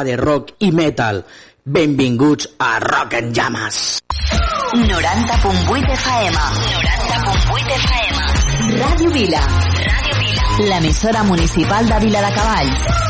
hora de rock i metal. Benvinguts a Rock en Llames. 90.8 FM. 90.8 FM. Ràdio Vila. Ràdio Vila. L'emissora municipal de Vila de Cavalls.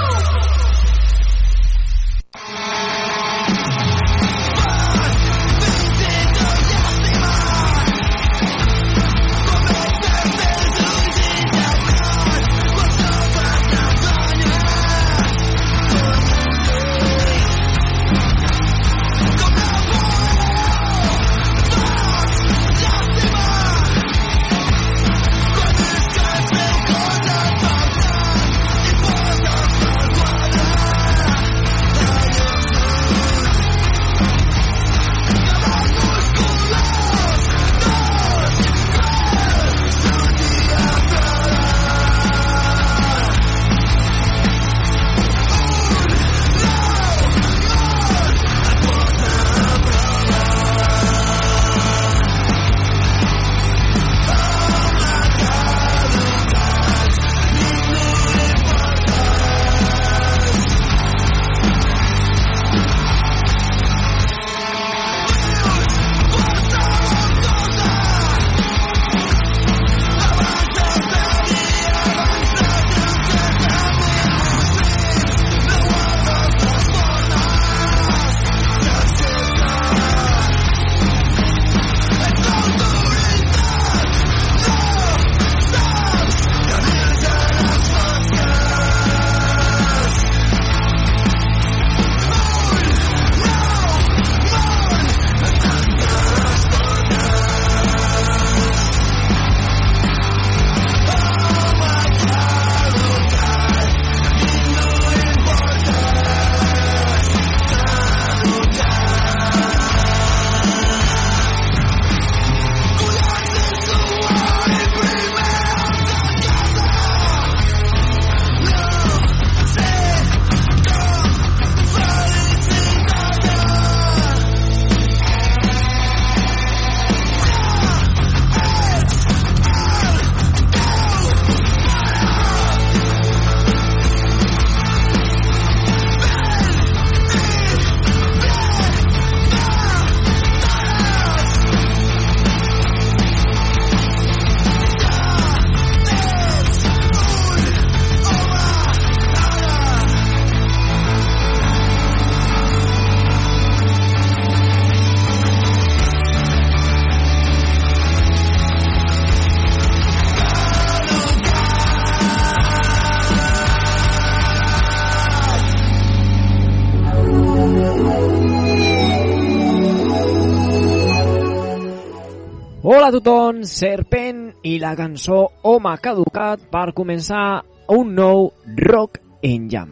Serpent i la cançó Home caducat per començar un nou Rock en llames.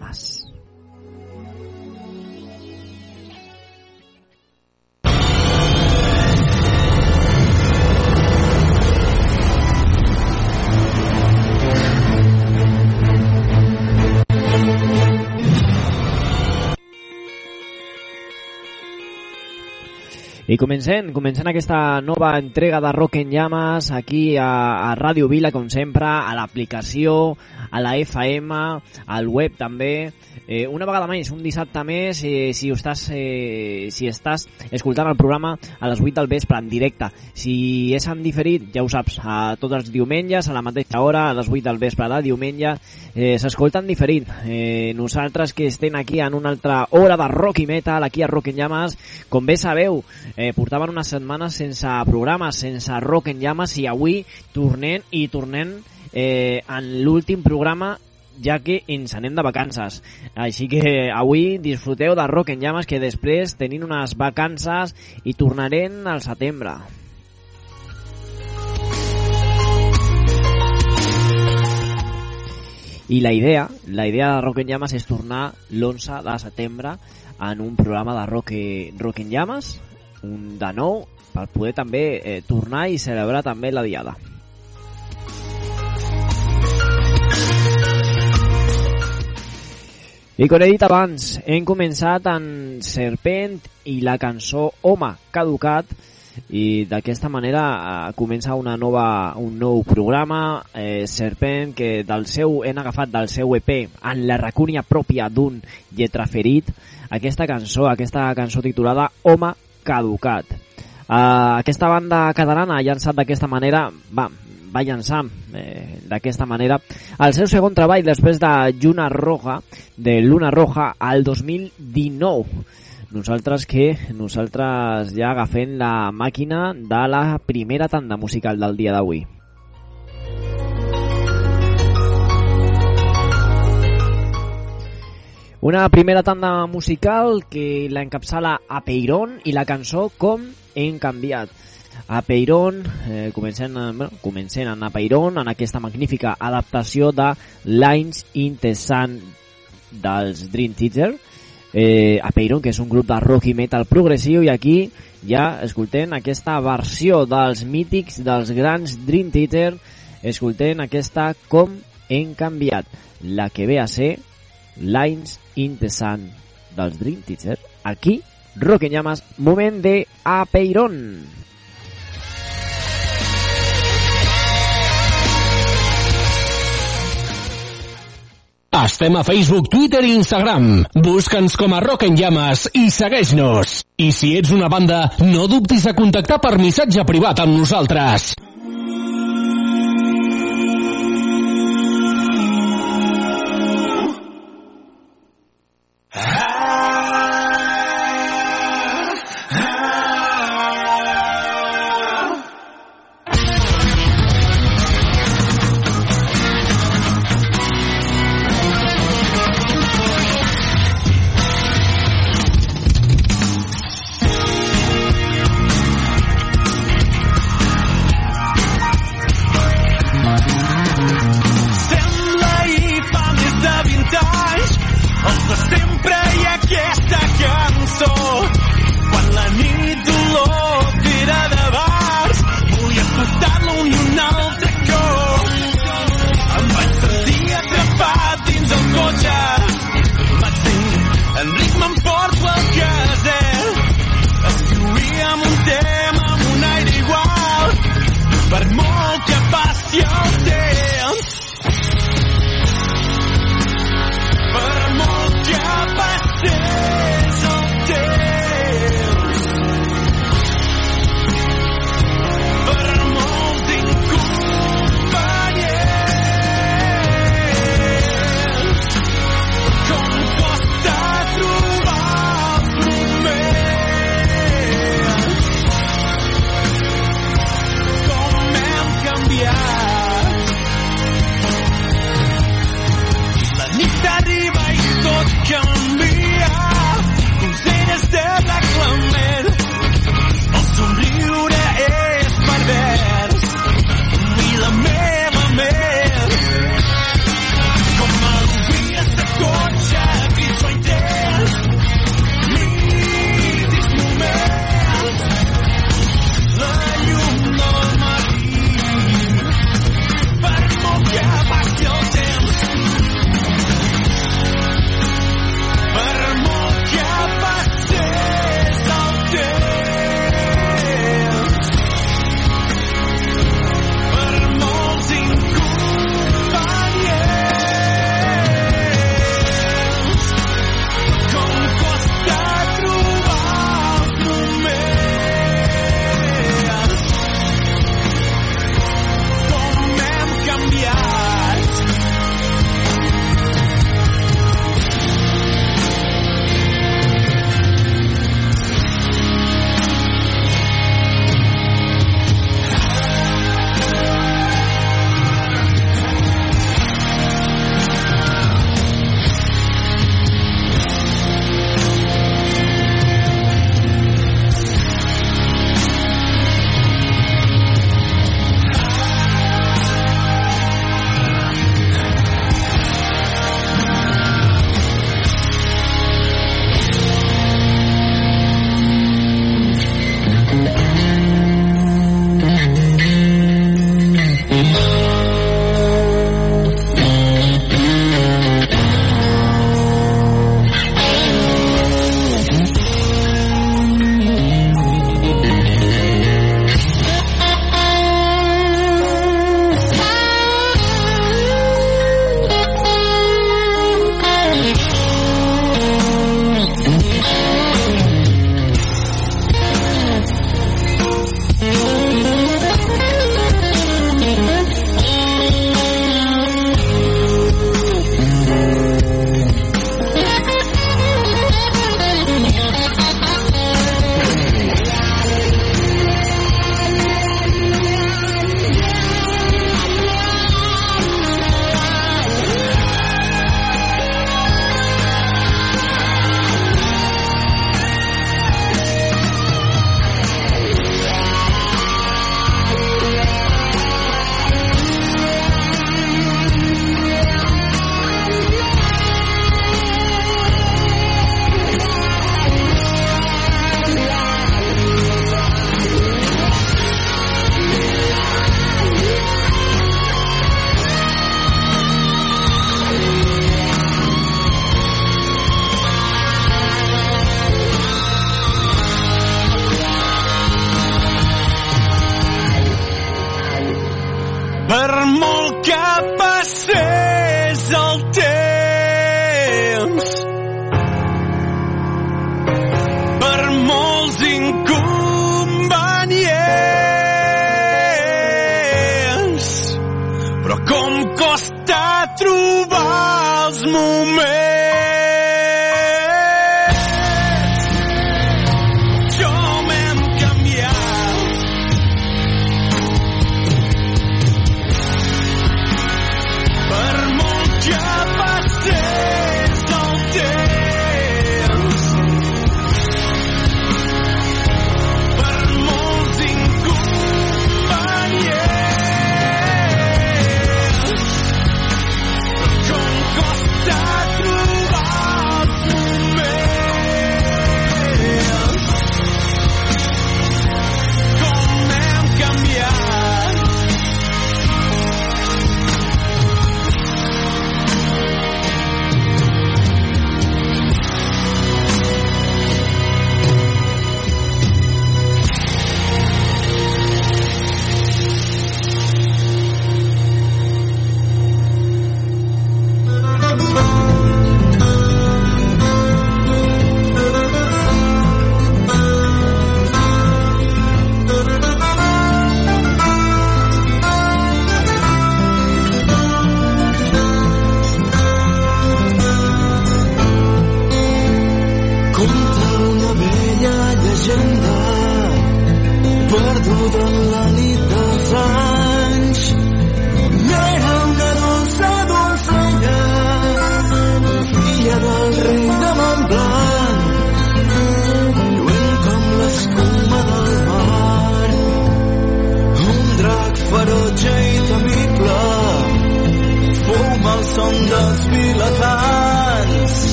I comencem, comencem aquesta nova entrega de Rock en Llames aquí a, a Ràdio Vila, com sempre, a l'aplicació, a la FM, al web també. Eh, una vegada més, un dissabte més, eh, si, estàs, eh, si estàs escoltant el programa a les 8 del vespre en directe. Si és en diferit, ja ho saps, a tots els diumenges, a la mateixa hora, a les 8 del vespre de diumenge, eh, s'escolta en diferit. Eh, nosaltres que estem aquí en una altra hora de rock i metal, aquí a Rock en Llames, com bé sabeu, eh, portaven unes setmanes sense programa, sense rock en llames i avui tornem i tornem eh, en l'últim programa ja que ens anem de vacances. Així que avui disfruteu de Rock en Llames que després tenim unes vacances i tornarem al setembre. I la idea, la idea de Rock en Llames és tornar l'11 de setembre en un programa de Rock, rock en Llames, un de nou, per poder també eh, tornar i celebrar també la diada. I com he dit abans, hem començat en Serpent i la cançó Home caducat i d'aquesta manera eh, comença una nova, un nou programa eh, Serpent que del seu hem agafat del seu EP en la racúnia pròpia d'un lletraferit aquesta cançó, aquesta cançó titulada Home caducat Uh, aquesta banda catalana ha llançat d'aquesta manera, va, va llançar eh, d'aquesta manera el seu segon treball després de Lluna Roja, de Luna Roja al 2019. Nosaltres que nosaltres ja agafem la màquina de la primera tanda musical del dia d'avui. Una primera tanda musical que la encapçala a Peiron i la cançó Com hem canviat. A Peiron, eh, comencem, bueno, comencem a Peiron en aquesta magnífica adaptació de Lines in the Sun dels Dream Theater, eh, a Peiron, que és un grup de rock i metal progressiu, i aquí ja escoltem aquesta versió dels mítics, dels grans Dream Theater, escoltem aquesta Com hem canviat, la que ve a ser Lines in the Sun dels Dream Theater, aquí, Llamas, moment de Apeirón. Estem a Facebook, Twitter i Instagram. Busca'ns com a Rock en Llames i segueix-nos. I si ets una banda, no dubtis a contactar per missatge privat amb nosaltres.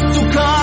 Perdurarà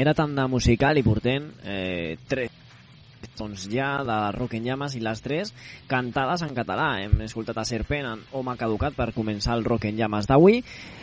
primera tanda musical i portem eh, tres doncs ja de Rock en Llames i les tres cantades en català. Hem escoltat a Serpent en Home Caducat per començar el Rock en Llames d'avui.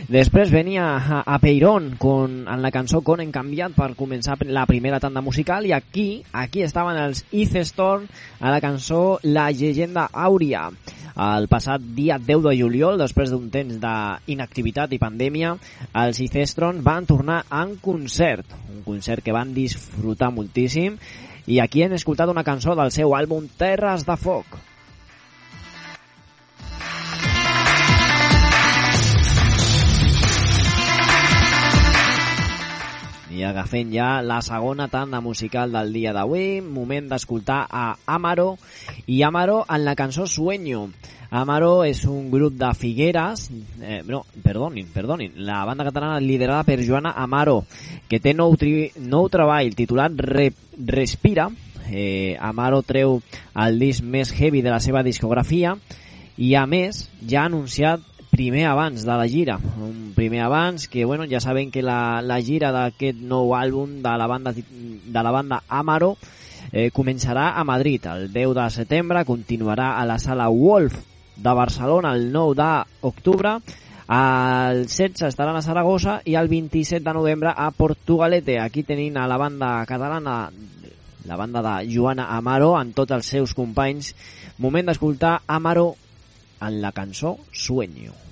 Després venia a, a Peirón con, en la cançó Con en canviat per començar la primera tanda musical i aquí aquí estaven els Ice Storm a la cançó La llegenda àurea. El passat dia 10 de juliol, després d'un temps d'inactivitat i pandèmia, els Icestron van tornar en concert, un concert que van disfrutar moltíssim i aquí hem escoltat una cançó del seu àlbum Terres de Foc. I agafem ja la segona tanda musical del dia d'avui, moment d'escoltar a Amaro i Amaro en la cançó Sueño. Amaro és un grup de Figueres, eh, no, perdonin, perdonin, la banda catalana liderada per Joana Amaro, que té nou, tri, nou treball titulat Re, Respira. Eh, Amaro treu el disc més heavy de la seva discografia i a més ja ha anunciat primer abans de la gira, un primer abans que bueno, ja saben que la, la gira d'aquest nou àlbum de la banda de la banda Amaro eh, començarà a Madrid el 10 de setembre, continuarà a la sala Wolf de Barcelona el 9 d'octubre, el 16 estaran a Saragossa i el 27 de novembre a Portugalete. Aquí tenim a la banda catalana, la banda de Joana Amaro, amb tots els seus companys. Moment d'escoltar Amaro en la cançó. Sueño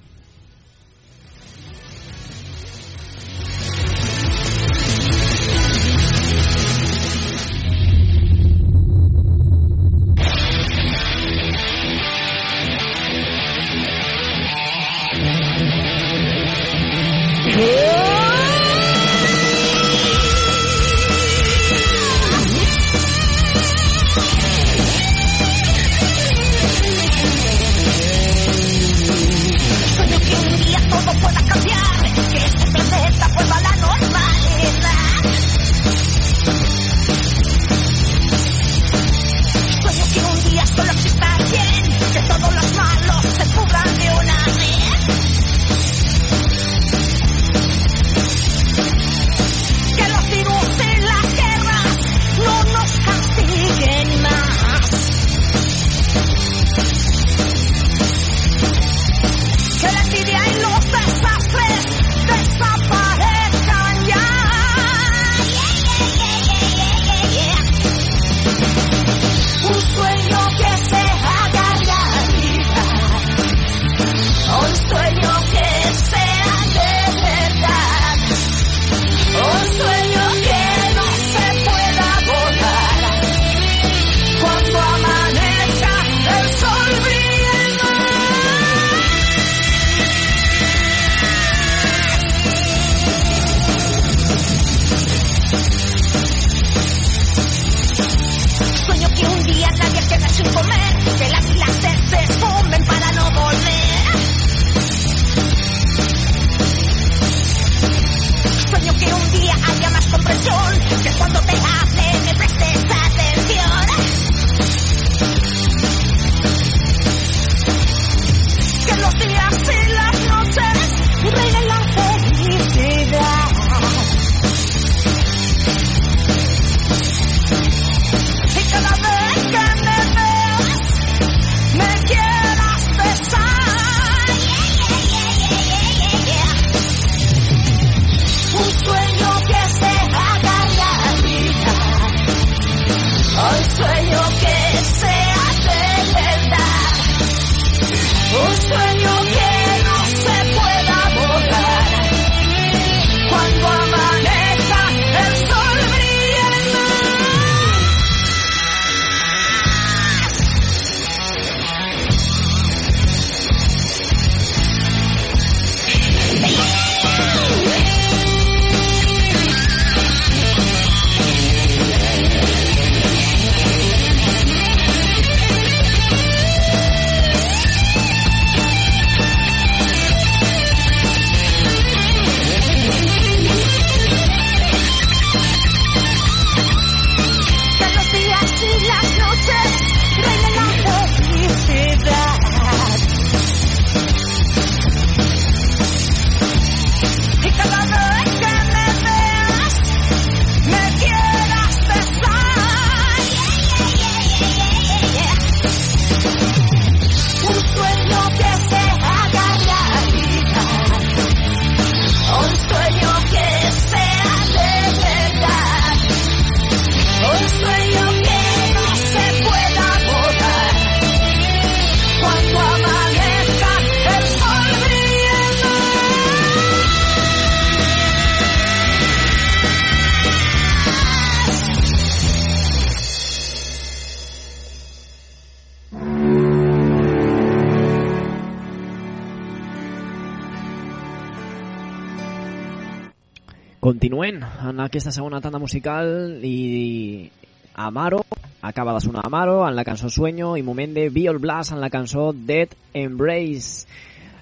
en aquesta segona tanda musical i Amaro, acaba de sonar Amaro en la cançó Sueño i moment de Biol Blast en la cançó Dead Embrace.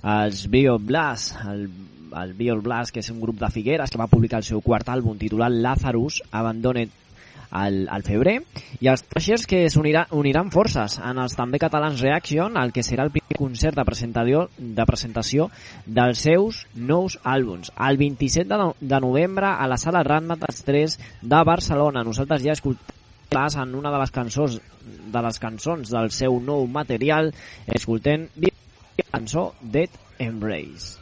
Els Biol Blast, el, el Biol Blast, que és un grup de Figueres que va publicar el seu quart àlbum titulat Lazarus, Abandoned al, al febrer, i els Thrashers que s'uniran uniran forces en els també catalans Reaction, el que serà el primer concert de presentació, de presentació dels seus nous àlbums. El 27 de, no, de novembre a la sala Ratmatas 3 de Barcelona. Nosaltres ja escoltem en una de les cançons de les cançons del seu nou material escoltem la cançó Dead Embrace.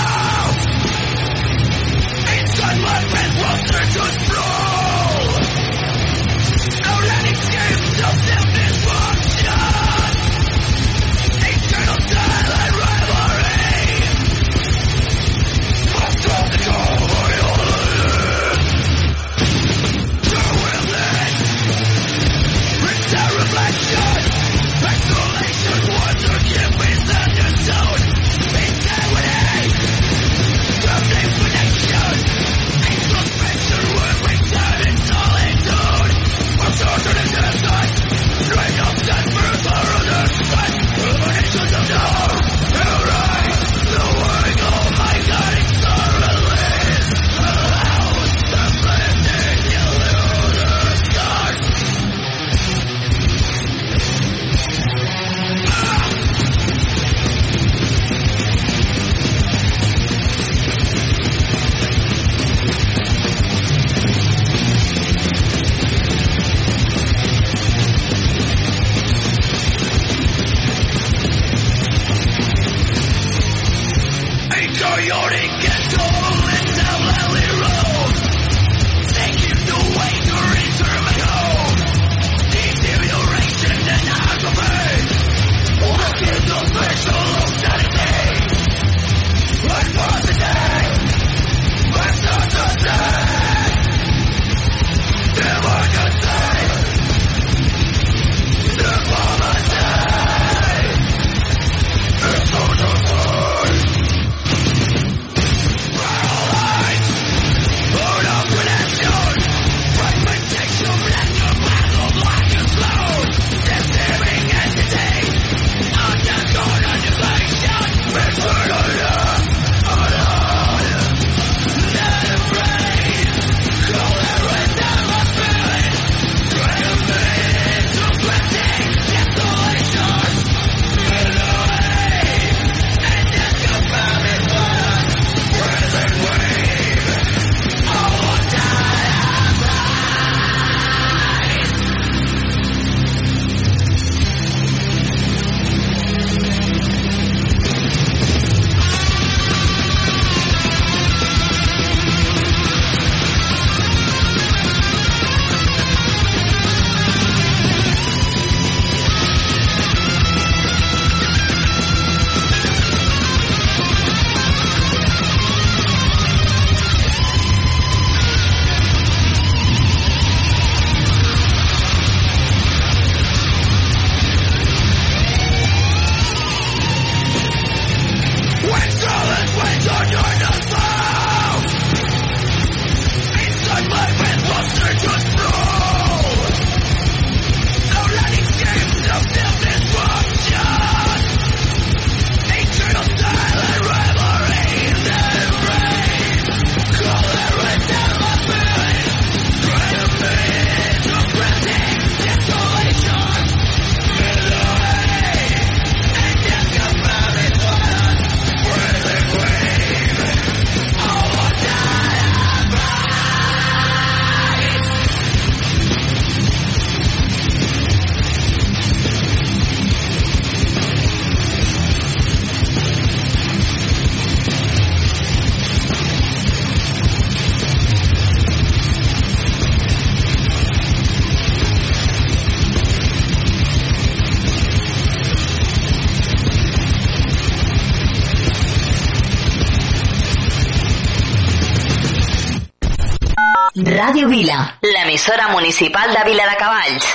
Ràdio Vila, l'emissora municipal de Vila de Cavalls.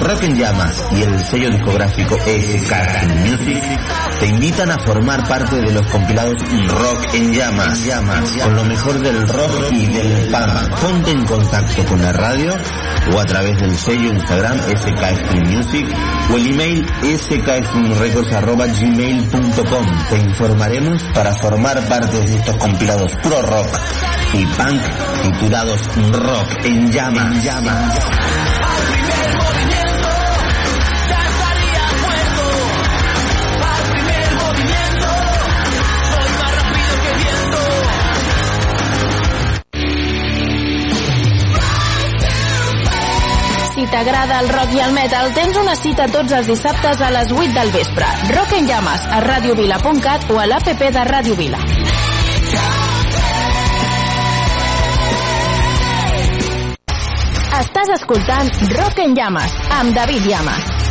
Rock en Llamas y el sello discográfico SK Music te invitan a formar parte de los compilados Rock en Llamas, Llamas, con lo mejor del rock y del punk. Ponte en contacto con la radio o a través del sello Instagram SK Music o el email skstreamrecords.gmail.com. Te informaremos para formar parte de estos compilados pro rock y punk titulados Rock en Llamas. Si t'agrada el rock i el metal, tens una cita tots els dissabtes a les 8 del vespre. Rock en llames a radiovila.cat o a l'APP de Ràdio Vila. Estàs escoltant Rock en llames amb David Llamas.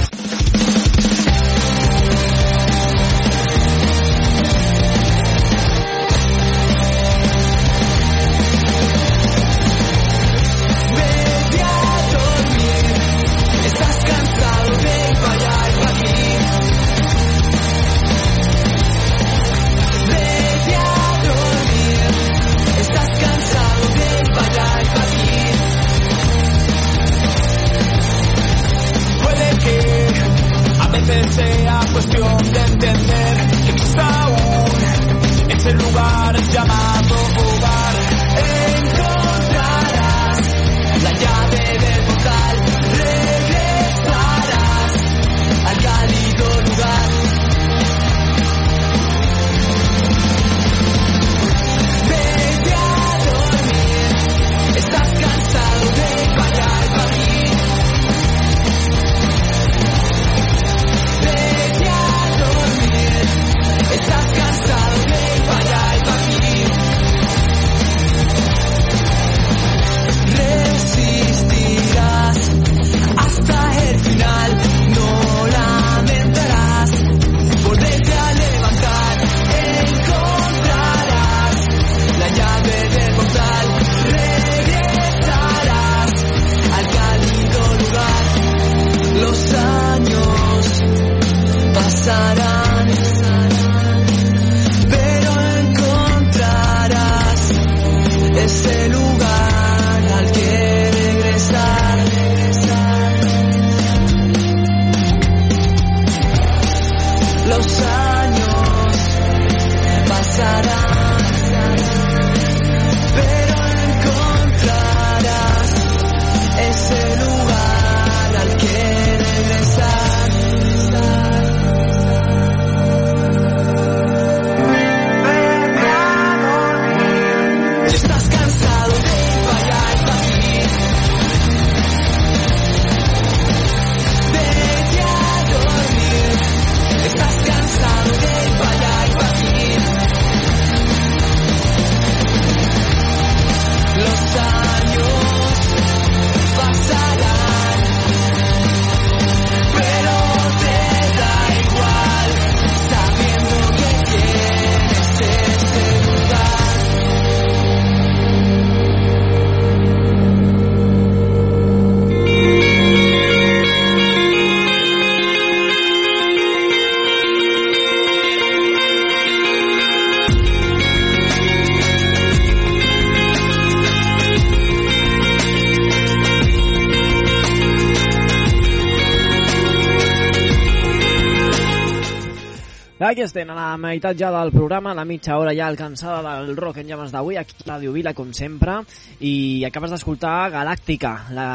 Estem, a la meitat ja del programa, la mitja hora ja alcançada del Rock en Llames d'avui, aquí a Ràdio Vila, com sempre, i acabes d'escoltar Galàctica, la,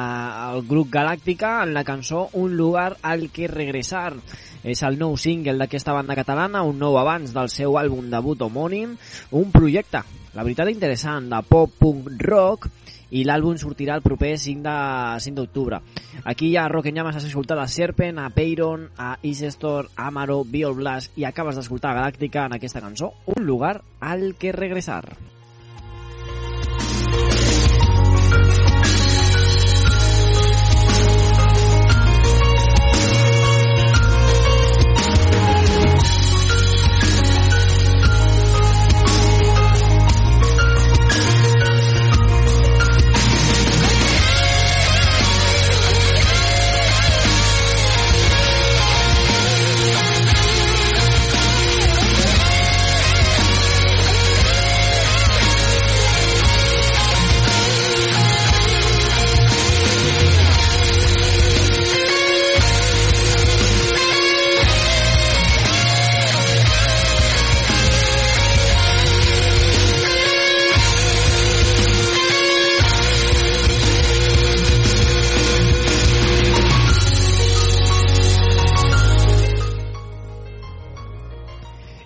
el grup Galàctica, en la cançó Un lugar al que regresar. És el nou single d'aquesta banda catalana, un nou abans del seu àlbum debut homònim, un projecte, la veritat interessant, de pop-punk rock, i l'àlbum sortirà el proper 5 de 5 d'octubre. Aquí ja Rock en Llames has escoltat a Serpent, a Peyron, a Isestor, a Amaro, Biol Blast i acabes d'escoltar Galàctica en aquesta cançó, Un lugar al que regresar.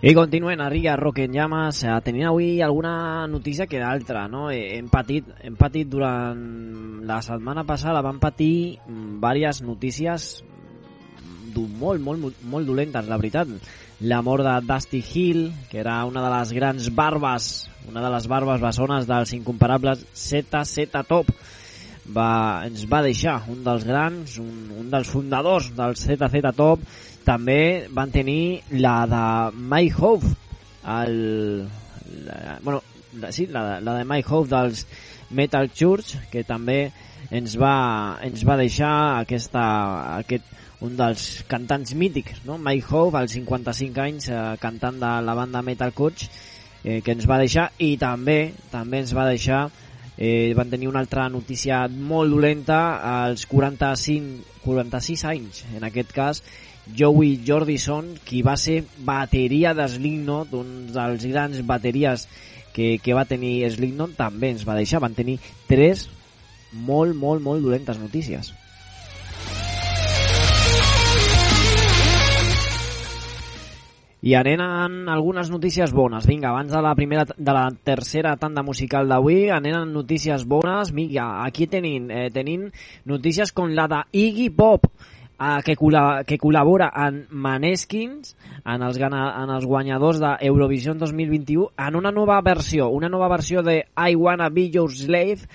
I continuem a Riga Rock en Llamas, eh, tenint avui alguna notícia que d'altra, no? Eh, Hem patit, hem patit durant la setmana passada, vam patir mm, diverses notícies du- molt, molt, molt, molt dolentes, la veritat. La mort de Dusty Hill, que era una de les grans barbes, una de les barbes bessones dels incomparables ZZ Top, va, ens va deixar un dels grans, un, un dels fundadors del ZZ Top, també van tenir la de Mike Hope, el, la, bueno, la, sí, la, la de Mike Hope dels Metal Church, que també ens va, ens va deixar aquesta, aquest, un dels cantants mítics, no? Mike Hope, als 55 anys, eh, cantant de la banda Metal Church, eh, que ens va deixar, i també també ens va deixar eh, van tenir una altra notícia molt dolenta als 45, 46 anys, en aquest cas, Joey Jordison, qui va ser bateria de Slipknot, un dels grans bateries que, que va tenir Slipknot, també ens va deixar. Van tenir tres molt, molt, molt dolentes notícies. I anem amb algunes notícies bones. Vinga, abans de la primera de la tercera tanda musical d'avui, anem amb notícies bones. Vinga, aquí tenim, eh, tenim notícies com la de Iggy Pop, que, col·la, que col·labora en Maneskins, en els, en els guanyadors d'Eurovision 2021, en una nova versió, una nova versió de I Wanna Be Your Slave,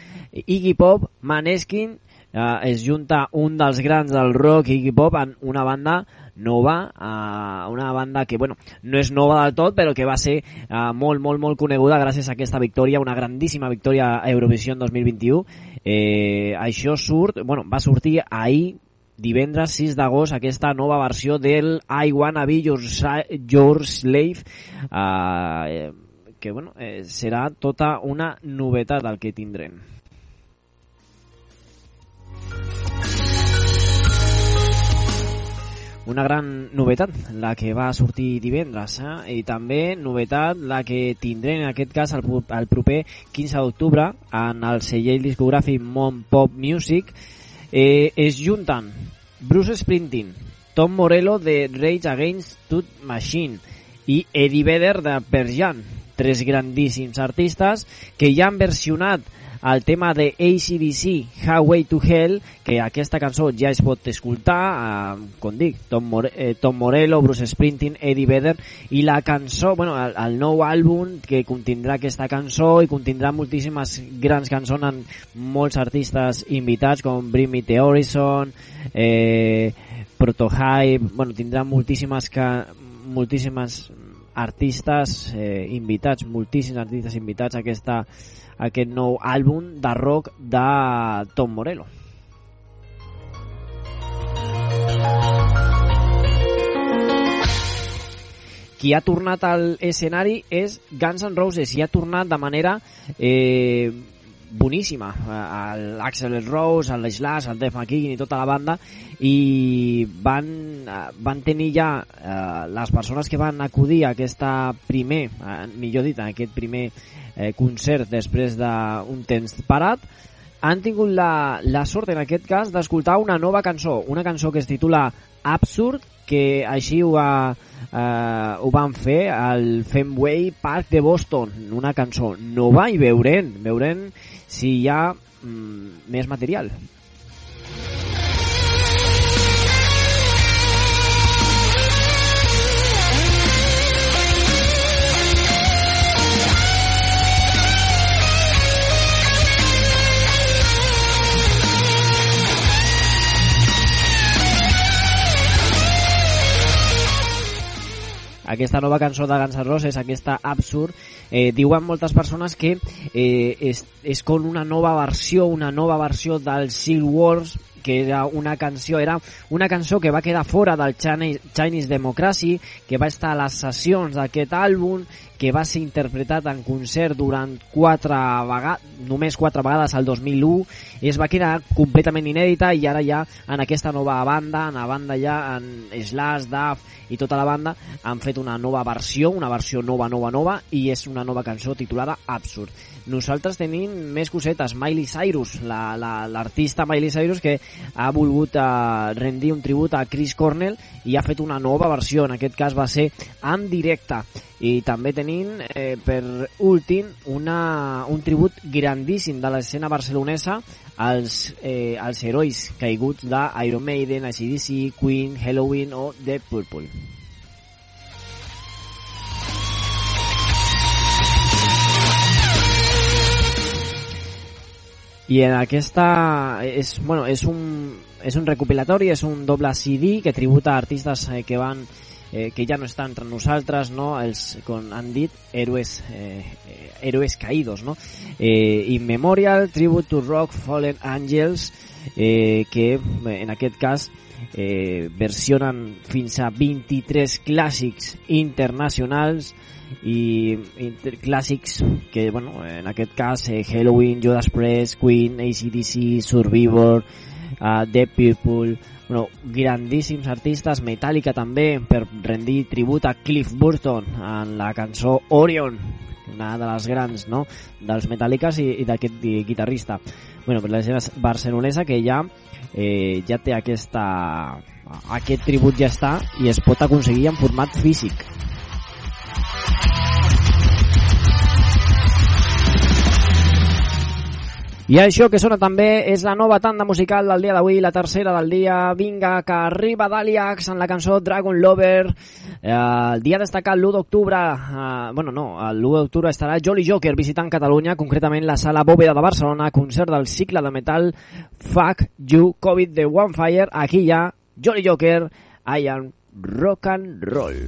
Iggy Pop, Maneskin, eh, es junta un dels grans del rock, Iggy Pop, en una banda nova, eh, una banda que bueno, no és nova del tot, però que va ser eh, molt, molt, molt coneguda gràcies a aquesta victòria, una grandíssima victòria a Eurovision 2021. Eh, això surt, bueno, va sortir ahir, divendres 6 d'agost, aquesta nova versió del I Wanna Be Your, Your Slave, eh, que bueno, eh, serà tota una novetat el que tindrem. una gran novetat, la que va sortir divendres, eh? i també novetat la que tindrem en aquest cas el, el proper 15 d'octubre en el celler discogràfic Mon Pop Music eh, es junten Bruce Springsteen, Tom Morello de Rage Against the Machine i Eddie Vedder de Pearl Jam, tres grandíssims artistes que ja han versionat el tema de ACDC, Highway to Hell, que aquesta cançó ja es pot escoltar, eh, com dic, Tom, More eh, Tom Morello, Bruce Springsteen, Eddie Vedder, i la cançó, bueno, el, el nou àlbum que contindrà aquesta cançó i contindrà moltíssimes grans cançons amb molts artistes invitats com Bring Me The Horizon, eh, Protohype, bueno, tindrà moltíssimes, ca moltíssimes artistes eh, invitats, moltíssims artistes invitats a, aquesta, a aquest nou àlbum de rock de Tom Morello. Qui ha tornat al escenari és Guns N' Roses i ha tornat de manera eh, boníssima eh, l'Axel Rose, el Slash, el Def McKean i tota la banda i van, eh, van tenir ja eh, les persones que van acudir a aquesta primer, eh, millor dit, a aquest primer eh, concert després d'un temps parat han tingut la, la sort en aquest cas d'escoltar una nova cançó, una cançó que es titula Absurd, que així ho, va, eh, ho van fer al Fenway Park de Boston, una cançó nova i veurem, veurem si hi ha mm, més material. Aquesta nova cançó de Guns N' Roses, aquesta Absurd, eh, diuen moltes persones que eh, és, és com una nova versió, una nova versió del Seal Wars, que era una canció, era una cançó que va quedar fora del Chinese, Chinese Democracy, que va estar a les sessions d'aquest àlbum, que va ser interpretat en concert durant quatre vegades, només quatre vegades al 2001 i es va quedar completament inèdita i ara ja en aquesta nova banda, en la banda ja en Slash, Duff i tota la banda han fet una nova versió, una versió nova, nova, nova i és una nova cançó titulada Absurd. Nosaltres tenim més cosetes, Miley Cyrus, la- la- l'artista la, Miley Cyrus que ha volgut eh, rendir un tribut a Chris Cornell i ha fet una nova versió, en aquest cas va ser en directe i també tenim eh, per últim una, un tribut grandíssim de l'escena barcelonesa als, eh, als herois caiguts d'Iron Maiden, ACDC, Queen, Halloween o The Purple. I en aquesta és, bueno, és, un, és un recopilatori, és un doble CD que tributa a artistes eh, que van que ja no estan entre nosaltres, no? els, com han dit, héroes, eh, eh, héroes caídos. No? Eh, In Memorial, Tribute to Rock, Fallen Angels, eh, que eh, en aquest cas eh, versionen fins a 23 clàssics internacionals i inter clàssics que, bueno, en aquest cas eh, Halloween, Judas Priest, Queen, ACDC, Survivor, uh, The People, bueno, grandíssims artistes, Metallica també, per rendir tribut a Cliff Burton en la cançó Orion, una de les grans, no?, dels Metallicas i, i d'aquest gui- guitarrista. Bueno, per la gent barcelonesa que ja eh, ja té aquesta aquest tribut ja està i es pot aconseguir en format físic. I això que sona també és la nova tanda musical del dia d'avui, la tercera del dia. Vinga, que arriba Daliax en la cançó Dragon Lover. Eh, el dia destacat l'1 d'octubre, eh, bueno, no, l'1 d'octubre estarà Jolly Joker visitant Catalunya, concretament la sala Bòveda de Barcelona, concert del cicle de metal Fuck You COVID de One Fire. Aquí hi ha Jolly Joker, I am rock and roll.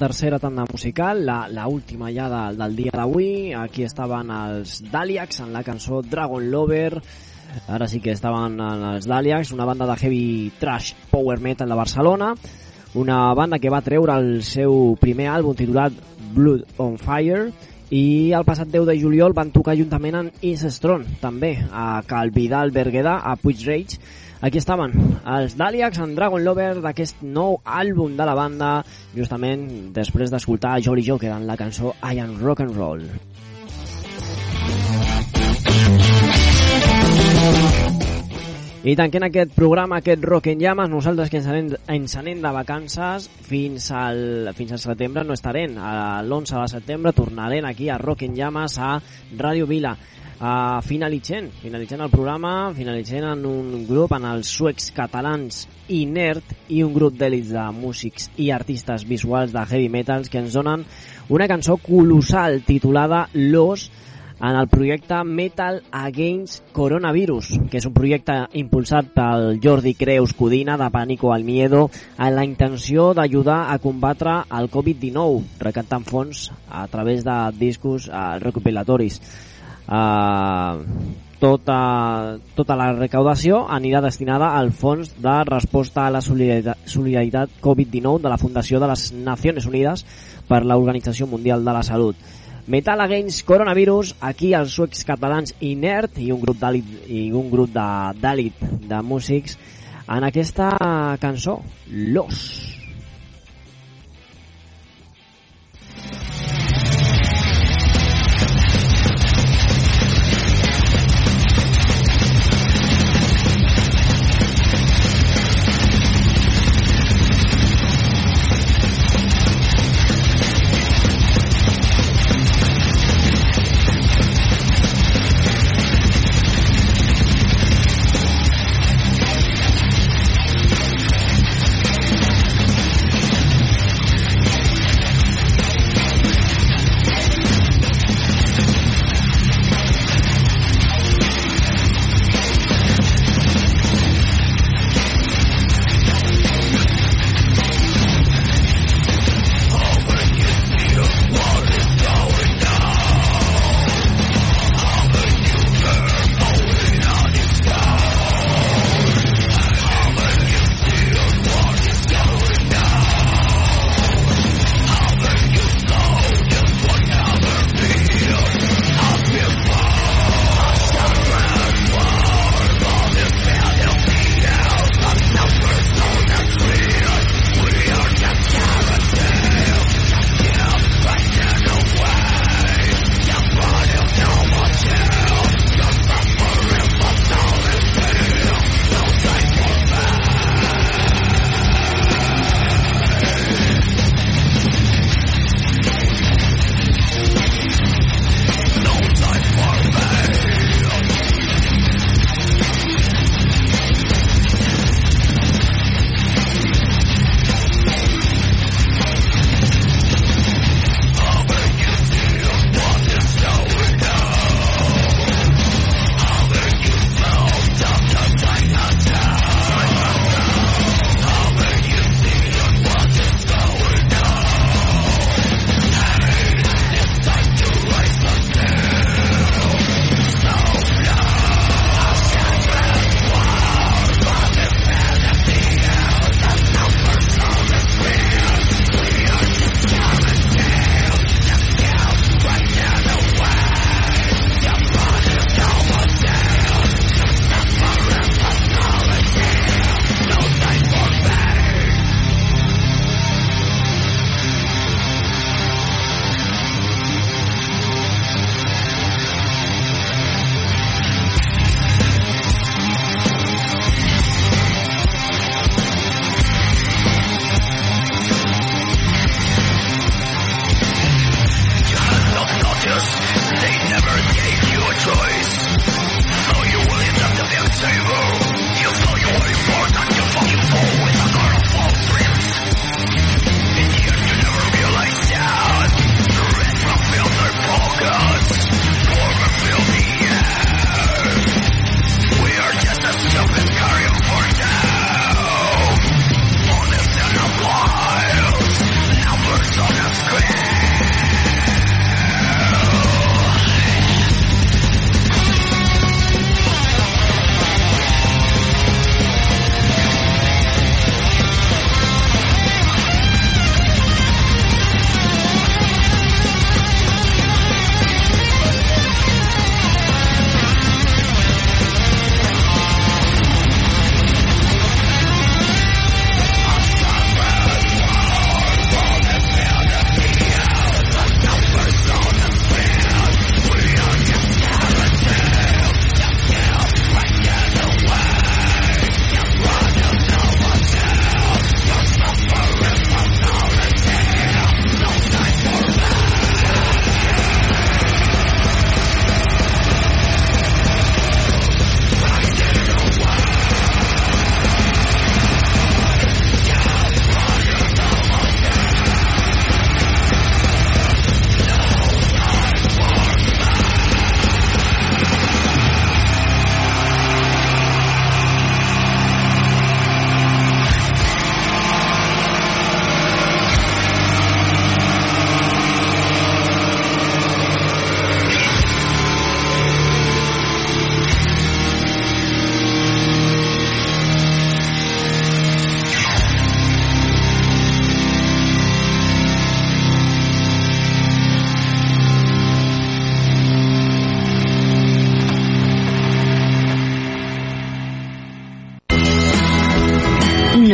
Tercera tanda musical, la, la última ja de, del dia d'avui. Aquí estaven els Daliacs en la cançó Dragon Lover. Ara sí que estaven en els Daliacs, una banda de heavy trash power metal de Barcelona. Una banda que va treure el seu primer àlbum titulat Blood on Fire i el passat 10 de juliol van tocar juntament amb Is Strong, també, a Calvidal Berguedà, a Puig Rage. Aquí estaven, els Daliacs en Dragon Lover d'aquest nou àlbum de la banda, justament després d'escoltar Jolly Joker en la cançó I Am Rock and Roll. I tanquem aquest programa, aquest Rock en Llames, nosaltres que ens anem, ens anem de vacances fins al, fins al setembre no estarem. L'11 de setembre tornarem aquí a Rock en Llames a Ràdio Vila. Uh, finalitzant, finalitzant el programa, finalitzant en un grup, en els suecs catalans Inert i un grup d'èlits de músics i artistes visuals de heavy metals que ens donen una cançó colossal titulada Los, en el projecte Metal Against Coronavirus, que és un projecte impulsat pel Jordi Creus Codina de Pànico al Miedo amb la intenció d'ajudar a combatre el Covid-19, recaptant fons a través de discos uh, recopilatoris. Uh, tota, tota la recaudació anirà destinada al Fons de Resposta a la Solidaritat, Solidaritat Covid-19 de la Fundació de les Nacions Unides per l'Organització Mundial de la Salut. Metal Against Coronavirus, aquí els suecs catalans Inert i un grup d'àlit i un grup d'àlit de, de músics en aquesta cançó. Los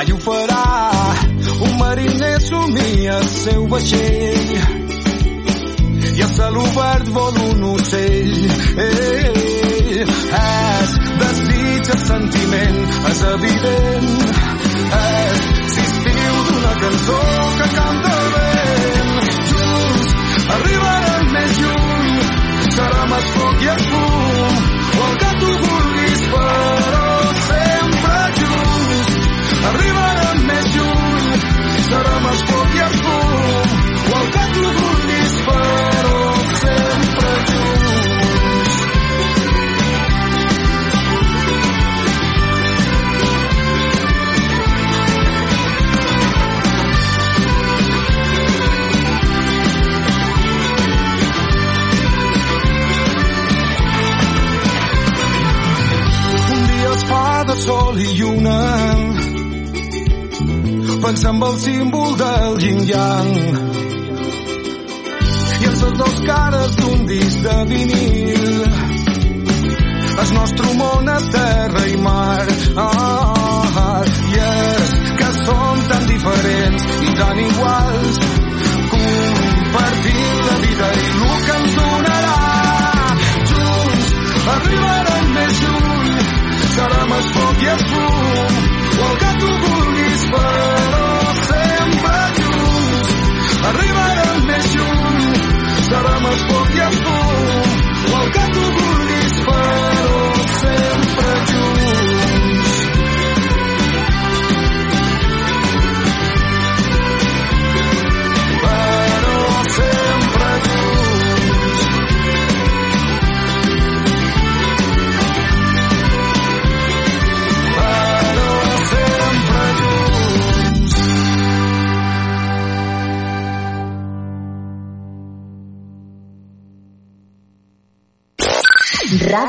Mai ho farà. Un mariner somia el seu vaixell. I a cel obert vol un ocell. Eh, és desig, és sentiment, és evident. El símbol del yin-yang i en les dos cares d'un disc de vinil. El nostre món és terra i mar. Ah, i és que som tan diferents i tan iguals. Compartint la vida i el que ens donarà. Junts arribarem més lluny. Serà més foc i el fum o el que tu vulguis però serà més foc i el fum o el que tu vulguis però sempre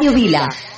Ràdio Vila.